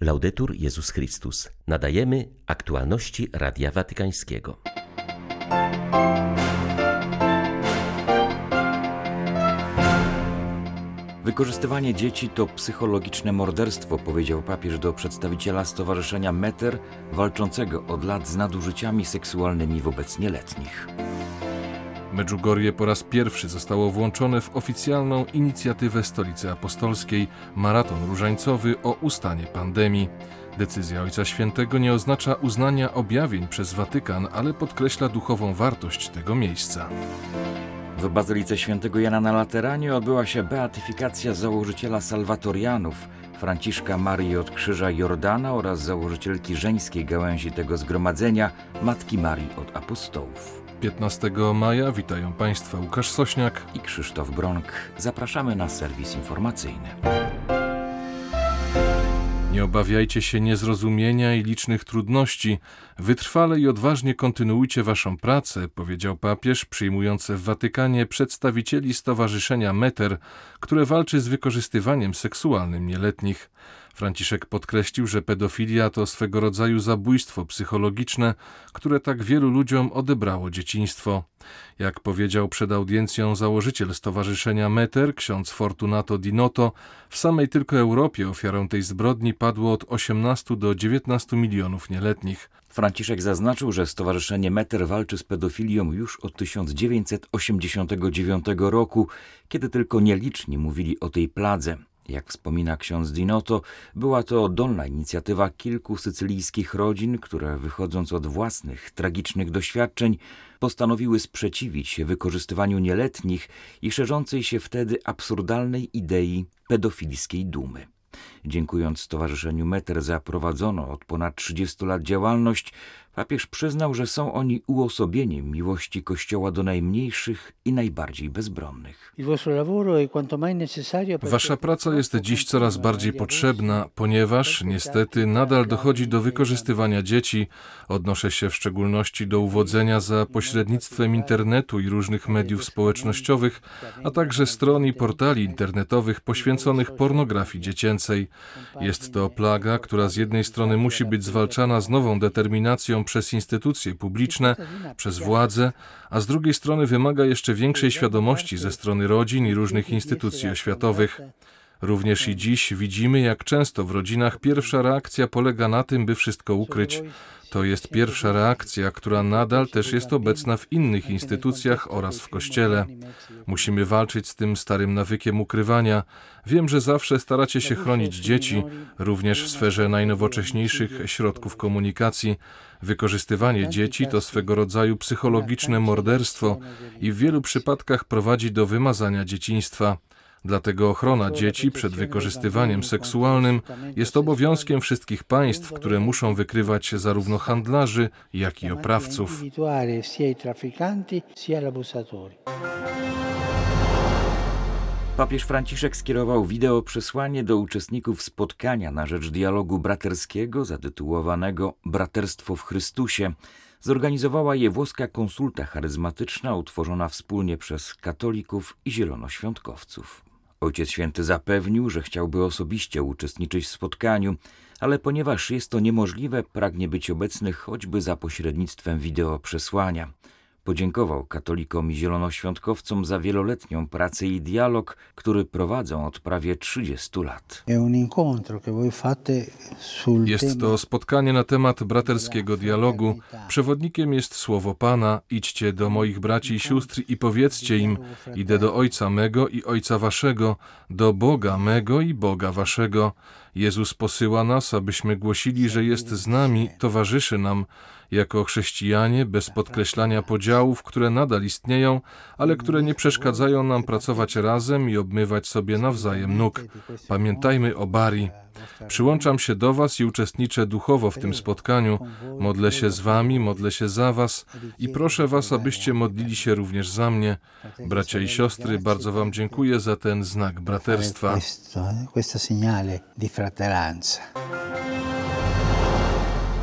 Laudetur Jezus Chrystus. Nadajemy aktualności Radia Watykańskiego. Wykorzystywanie dzieci to psychologiczne morderstwo, powiedział papież do przedstawiciela Stowarzyszenia Meter, walczącego od lat z nadużyciami seksualnymi wobec nieletnich. Medjugorje po raz pierwszy zostało włączone w oficjalną inicjatywę Stolicy Apostolskiej Maraton Różańcowy o ustanie pandemii. Decyzja Ojca Świętego nie oznacza uznania objawień przez Watykan, ale podkreśla duchową wartość tego miejsca. W Bazylice Świętego Jana na Lateranie odbyła się beatyfikacja założyciela Salwatorianów, Franciszka Marii od Krzyża Jordana oraz założycielki żeńskiej gałęzi tego zgromadzenia, Matki Marii od Apostołów. 15 maja witają Państwa Łukasz Sośniak i Krzysztof Bronk. Zapraszamy na serwis informacyjny. Nie obawiajcie się niezrozumienia i licznych trudności. Wytrwale i odważnie kontynuujcie waszą pracę, powiedział papież, przyjmujący w Watykanie przedstawicieli Stowarzyszenia Meter, które walczy z wykorzystywaniem seksualnym nieletnich. Franciszek podkreślił, że pedofilia to swego rodzaju zabójstwo psychologiczne, które tak wielu ludziom odebrało dzieciństwo. Jak powiedział przed audiencją założyciel Stowarzyszenia Meter, ksiądz Fortunato Dinoto, w samej tylko Europie ofiarą tej zbrodni padło od 18 do 19 milionów nieletnich. Franciszek zaznaczył, że Stowarzyszenie Meter walczy z pedofilią już od 1989 roku, kiedy tylko nieliczni mówili o tej pladze. Jak wspomina ksiądz Dinoto, była to dolna inicjatywa kilku sycylijskich rodzin, które wychodząc od własnych tragicznych doświadczeń postanowiły sprzeciwić się wykorzystywaniu nieletnich i szerzącej się wtedy absurdalnej idei pedofilskiej dumy. Dziękując Stowarzyszeniu Meter za prowadzoną od ponad 30 lat działalność, papież przyznał, że są oni uosobieniem miłości Kościoła do najmniejszych i najbardziej bezbronnych. Wasza praca jest dziś coraz bardziej potrzebna, ponieważ niestety nadal dochodzi do wykorzystywania dzieci. Odnoszę się w szczególności do uwodzenia za pośrednictwem internetu i różnych mediów społecznościowych, a także stron i portali internetowych poświęconych pornografii dziecięcej. Jest to plaga, która z jednej strony musi być zwalczana z nową determinacją przez instytucje publiczne, przez władze, a z drugiej strony wymaga jeszcze większej świadomości ze strony rodzin i różnych instytucji oświatowych. Również i dziś widzimy, jak często w rodzinach pierwsza reakcja polega na tym, by wszystko ukryć. To jest pierwsza reakcja, która nadal też jest obecna w innych instytucjach oraz w Kościele. Musimy walczyć z tym starym nawykiem ukrywania. Wiem, że zawsze staracie się chronić dzieci, również w sferze najnowocześniejszych środków komunikacji. Wykorzystywanie dzieci to swego rodzaju psychologiczne morderstwo i w wielu przypadkach prowadzi do wymazania dzieciństwa. Dlatego ochrona dzieci przed wykorzystywaniem seksualnym jest obowiązkiem wszystkich państw, które muszą wykrywać zarówno handlarzy, jak i oprawców. Papież Franciszek skierował wideo przesłanie do uczestników spotkania na rzecz dialogu braterskiego zatytułowanego Braterstwo w Chrystusie. Zorganizowała je włoska konsulta charyzmatyczna utworzona wspólnie przez katolików i zielonoświątkowców. Ojciec Święty zapewnił, że chciałby osobiście uczestniczyć w spotkaniu, ale ponieważ jest to niemożliwe, pragnie być obecny choćby za pośrednictwem wideo przesłania. Podziękował katolikom i zielonoświątkowcom za wieloletnią pracę i dialog, który prowadzą od prawie 30 lat. Jest to spotkanie na temat braterskiego dialogu. Przewodnikiem jest słowo Pana: Idźcie do moich braci i sióstr i powiedzcie im: Idę do Ojca mego i Ojca waszego, do Boga mego i Boga waszego. Jezus posyła nas, abyśmy głosili, że jest z nami, towarzyszy nam, jako chrześcijanie, bez podkreślania podziałów, które nadal istnieją, ale które nie przeszkadzają nam pracować razem i obmywać sobie nawzajem nóg. Pamiętajmy o Bari. Przyłączam się do Was i uczestniczę duchowo w tym spotkaniu. Modlę się z Wami, modlę się za Was i proszę Was, abyście modlili się również za mnie. Bracia i siostry, bardzo Wam dziękuję za ten znak braterstwa.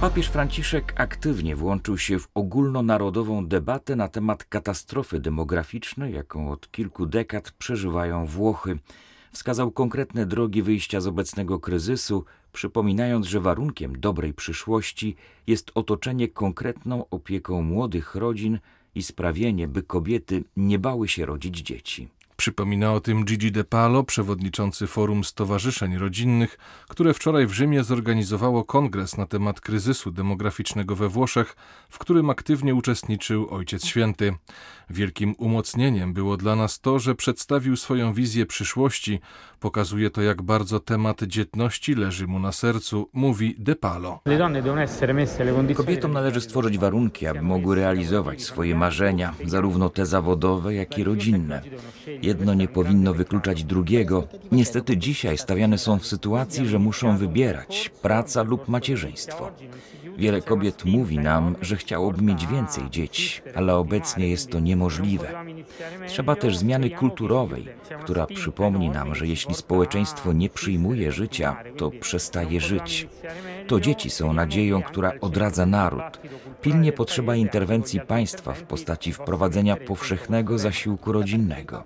Papież Franciszek aktywnie włączył się w ogólnonarodową debatę na temat katastrofy demograficznej, jaką od kilku dekad przeżywają Włochy. Wskazał konkretne drogi wyjścia z obecnego kryzysu, przypominając, że warunkiem dobrej przyszłości jest otoczenie konkretną opieką młodych rodzin i sprawienie, by kobiety nie bały się rodzić dzieci. Przypomina o tym Gigi De Palo, przewodniczący Forum Stowarzyszeń Rodzinnych, które wczoraj w Rzymie zorganizowało kongres na temat kryzysu demograficznego we Włoszech, w którym aktywnie uczestniczył Ojciec Święty. Wielkim umocnieniem było dla nas to, że przedstawił swoją wizję przyszłości. Pokazuje to, jak bardzo temat dzietności leży mu na sercu, mówi De Palo. Kobietom należy stworzyć warunki, aby mogły realizować swoje marzenia, zarówno te zawodowe, jak i rodzinne. Jedno nie powinno wykluczać drugiego. Niestety dzisiaj stawiane są w sytuacji, że muszą wybierać praca lub macierzyństwo. Wiele kobiet mówi nam, że chciałoby mieć więcej dzieci, ale obecnie jest to niemożliwe. Trzeba też zmiany kulturowej, która przypomni nam, że jeśli społeczeństwo nie przyjmuje życia, to przestaje żyć. To dzieci są nadzieją, która odradza naród. Pilnie potrzeba interwencji państwa w postaci wprowadzenia powszechnego zasiłku rodzinnego.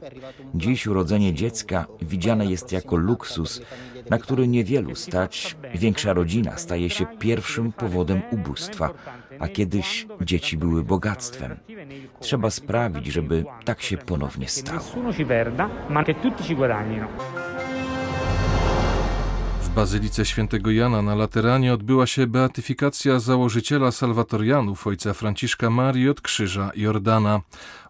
Dziś urodzenie dziecka widziane jest jako luksus, na który niewielu stać. Większa rodzina staje się pierwszym powodem ubóstwa, a kiedyś dzieci były bogactwem. Trzeba sprawić, żeby tak się ponownie stało. W Bazylice Świętego Jana na Lateranie odbyła się beatyfikacja założyciela salwatorianów ojca Franciszka Marii od Krzyża Jordana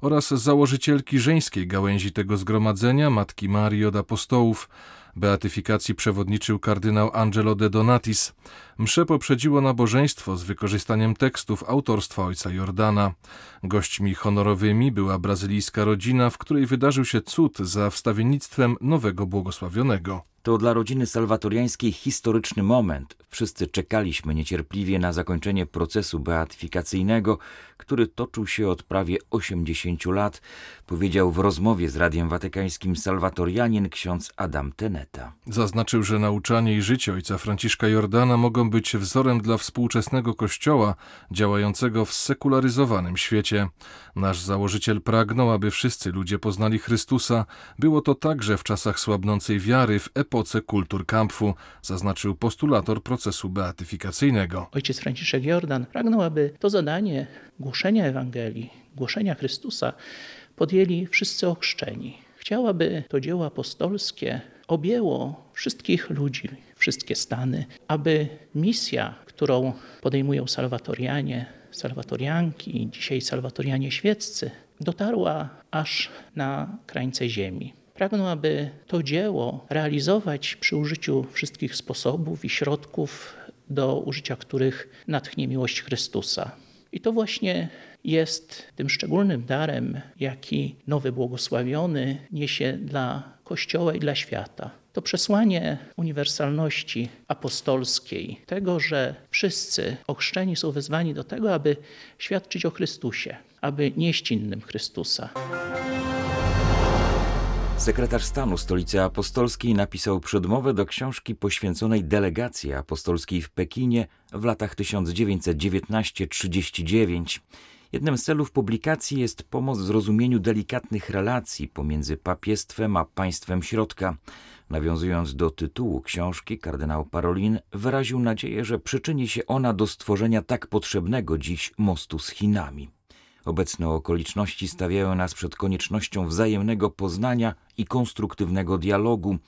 oraz założycielki żeńskiej gałęzi tego zgromadzenia, matki Marii od Apostołów. Beatyfikacji przewodniczył kardynał Angelo de Donatis. Msze poprzedziło nabożeństwo z wykorzystaniem tekstów autorstwa ojca Jordana. Gośćmi honorowymi była brazylijska rodzina, w której wydarzył się cud za wstawiennictwem nowego błogosławionego. To dla rodziny salwatoriańskiej historyczny moment. Wszyscy czekaliśmy niecierpliwie na zakończenie procesu beatyfikacyjnego, który toczył się od prawie 80 lat, powiedział w rozmowie z Radiem Watykańskim salwatorianin ksiądz Adam Teneta. Zaznaczył, że nauczanie i życie ojca Franciszka Jordana mogą być wzorem dla współczesnego kościoła działającego w sekularyzowanym świecie. Nasz założyciel pragnął, aby wszyscy ludzie poznali Chrystusa. Było to także w czasach słabnącej wiary w epoce kultur kampfu, zaznaczył postulator procesu beatyfikacyjnego. Ojciec Franciszek Jordan pragnął, aby to zadanie głoszenia Ewangelii, głoszenia Chrystusa podjęli wszyscy ochrzczeni. Chciał, aby to dzieło apostolskie objęło wszystkich ludzi, wszystkie stany, aby misja, którą podejmują salwatorianie, salwatorianki, dzisiaj salwatorianie świeccy, dotarła aż na krańce ziemi. Pragnął, aby to dzieło realizować przy użyciu wszystkich sposobów i środków, do użycia których natchnie miłość Chrystusa. I to właśnie jest tym szczególnym darem, jaki nowy błogosławiony niesie dla Kościoła i dla świata. To przesłanie uniwersalności apostolskiej, tego, że wszyscy ochrzczeni są wezwani do tego, aby świadczyć o Chrystusie, aby nieść innym Chrystusa. Sekretarz stanu Stolicy Apostolskiej napisał przedmowę do książki poświęconej delegacji apostolskiej w Pekinie w latach 1919-39. Jednym z celów publikacji jest pomoc w zrozumieniu delikatnych relacji pomiędzy papiestwem a państwem środka. Nawiązując do tytułu książki, kardynał Parolin wyraził nadzieję, że przyczyni się ona do stworzenia tak potrzebnego dziś mostu z Chinami. Obecne okoliczności stawiają nas przed koniecznością wzajemnego poznania i konstruktywnego dialogu.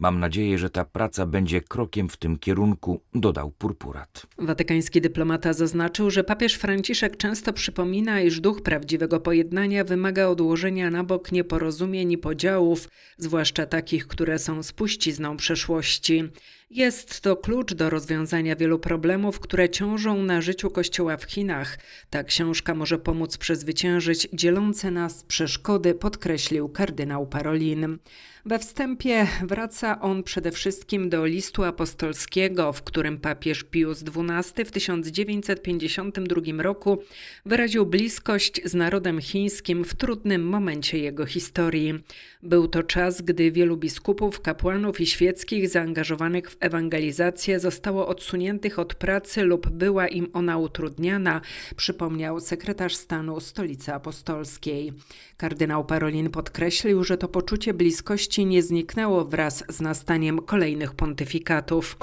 Mam nadzieję, że ta praca będzie krokiem w tym kierunku, dodał Purpurat. Watykański dyplomata zaznaczył, że papież Franciszek często przypomina, iż duch prawdziwego pojednania wymaga odłożenia na bok nieporozumień i podziałów, zwłaszcza takich, które są spuścizną przeszłości. Jest to klucz do rozwiązania wielu problemów, które ciążą na życiu Kościoła w Chinach. Ta książka może pomóc przezwyciężyć dzielące nas przeszkody, podkreślił kardynał Parolin. We wstępie wraca on przede wszystkim do listu apostolskiego, w którym papież Pius XII w 1952 roku wyraził bliskość z narodem chińskim w trudnym momencie jego historii. Był to czas, gdy wielu biskupów, kapłanów i świeckich zaangażowanych w ewangelizację, zostało odsuniętych od pracy lub była im ona utrudniana, przypomniał sekretarz stanu Stolicy Apostolskiej. Kardynał Parolin podkreślił, że to poczucie bliskości nie zniknęło wraz z nastaniem kolejnych pontyfikatów.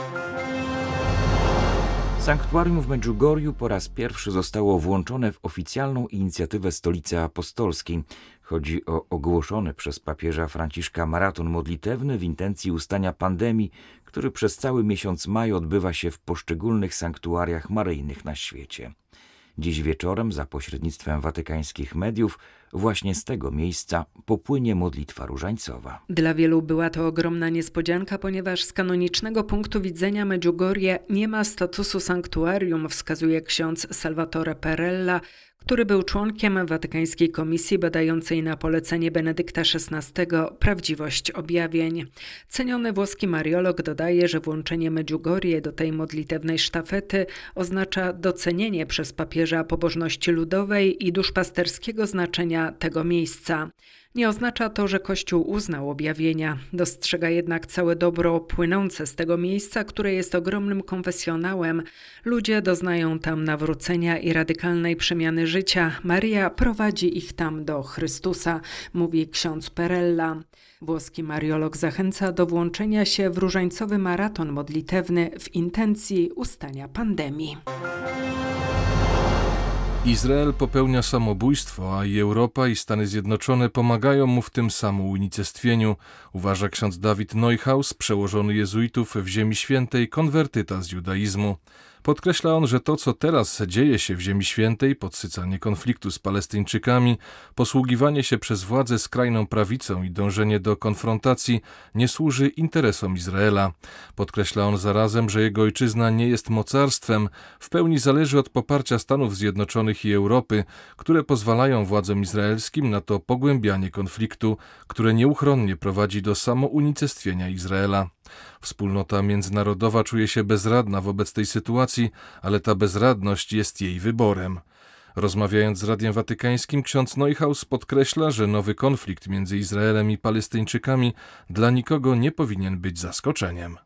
Sanktuarium w Medjugorju po raz pierwszy zostało włączone w oficjalną inicjatywę Stolicy Apostolskiej. Chodzi o ogłoszony przez papieża Franciszka maraton modlitewny w intencji ustania pandemii, który przez cały miesiąc maj odbywa się w poszczególnych sanktuariach maryjnych na świecie. Dziś wieczorem, za pośrednictwem watykańskich mediów, właśnie z tego miejsca popłynie modlitwa różańcowa. Dla wielu była to ogromna niespodzianka, ponieważ z kanonicznego punktu widzenia Medjugorje nie ma statusu sanktuarium, wskazuje ksiądz Salvatore Perella, który był członkiem Watykańskiej Komisji badającej na polecenie Benedykta XVI prawdziwość objawień. Ceniony włoski mariolog dodaje, że włączenie Medjugorje do tej modlitewnej sztafety oznacza docenienie przez papieża pobożności ludowej i duszpasterskiego znaczenia tego miejsca. Nie oznacza to, że Kościół uznał objawienia. Dostrzega jednak całe dobro płynące z tego miejsca, które jest ogromnym konfesjonałem. Ludzie doznają tam nawrócenia i radykalnej przemiany życia. Maria prowadzi ich tam do Chrystusa, mówi ksiądz Perella. Włoski mariolog zachęca do włączenia się w różańcowy maraton modlitewny w intencji ustania pandemii. Izrael popełnia samobójstwo, a i Europa i Stany Zjednoczone pomagają mu w tym samounicestwieniu, uważa ksiądz Dawid Neuhaus, przełożony jezuitów w Ziemi Świętej, konwertyta z judaizmu. Podkreśla on, że to, co teraz dzieje się w Ziemi Świętej, podsycanie konfliktu z Palestyńczykami, posługiwanie się przez władzę skrajną prawicą i dążenie do konfrontacji nie służy interesom Izraela. Podkreśla on zarazem, że jego ojczyzna nie jest mocarstwem, w pełni zależy od poparcia Stanów Zjednoczonych i Europy, które pozwalają władzom izraelskim na to pogłębianie konfliktu, które nieuchronnie prowadzi do samounicestwienia Izraela. Wspólnota międzynarodowa czuje się bezradna wobec tej sytuacji, ale ta bezradność jest jej wyborem. Rozmawiając z Radiem Watykańskim, ksiądz Neuhaus podkreśla, że nowy konflikt między Izraelem i Palestyńczykami dla nikogo nie powinien być zaskoczeniem.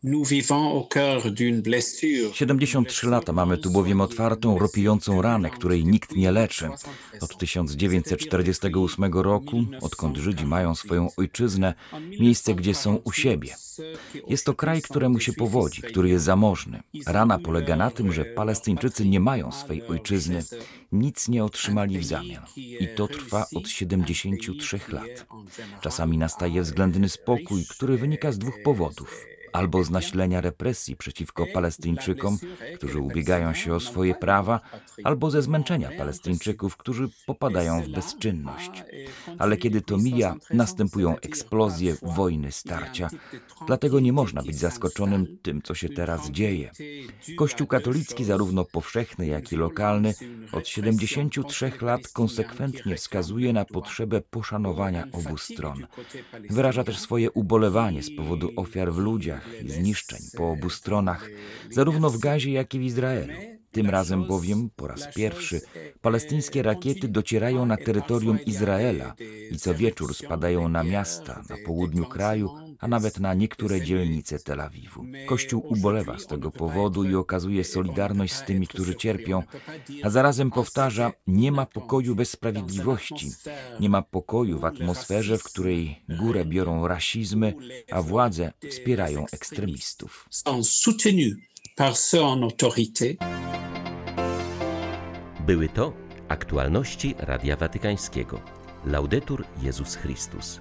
73 lata mamy tu bowiem otwartą, ropiącą ranę, której nikt nie leczy. Od 1948 roku, odkąd Żydzi mają swoją ojczyznę, miejsce, gdzie są u siebie. Jest to kraj, któremu się powodzi, który jest zamożny. Rana polega na tym, że Palestyńczycy nie mają swej ojczyzny, nic nie otrzymali w zamian. I to trwa od 73 lat. Czasami nastaje względny spokój, który wynika z dwóch powodów albo z nasilenia represji przeciwko Palestyńczykom, którzy ubiegają się o swoje prawa, albo ze zmęczenia Palestyńczyków, którzy popadają w bezczynność. Ale kiedy to mija, następują eksplozje, wojny, starcia. Dlatego nie można być zaskoczonym tym, co się teraz dzieje. Kościół katolicki, zarówno powszechny, jak i lokalny, od 73 lat konsekwentnie wskazuje na potrzebę poszanowania obu stron. Wyraża też swoje ubolewanie z powodu ofiar w ludziach, i zniszczeń po obu stronach, zarówno w Gazie, jak i w Izraelu. Tym razem bowiem po raz pierwszy palestyńskie rakiety docierają na terytorium Izraela i co wieczór spadają na miasta na południu kraju, a nawet na niektóre dzielnice Tel Awiwu. Kościół ubolewa z tego powodu i okazuje solidarność z tymi, którzy cierpią, a zarazem powtarza: Nie ma pokoju bez sprawiedliwości, nie ma pokoju w atmosferze, w której górę biorą rasizmy, a władze wspierają ekstremistów. Były to aktualności Radia Watykańskiego. Laudetur Jezus Chrystus.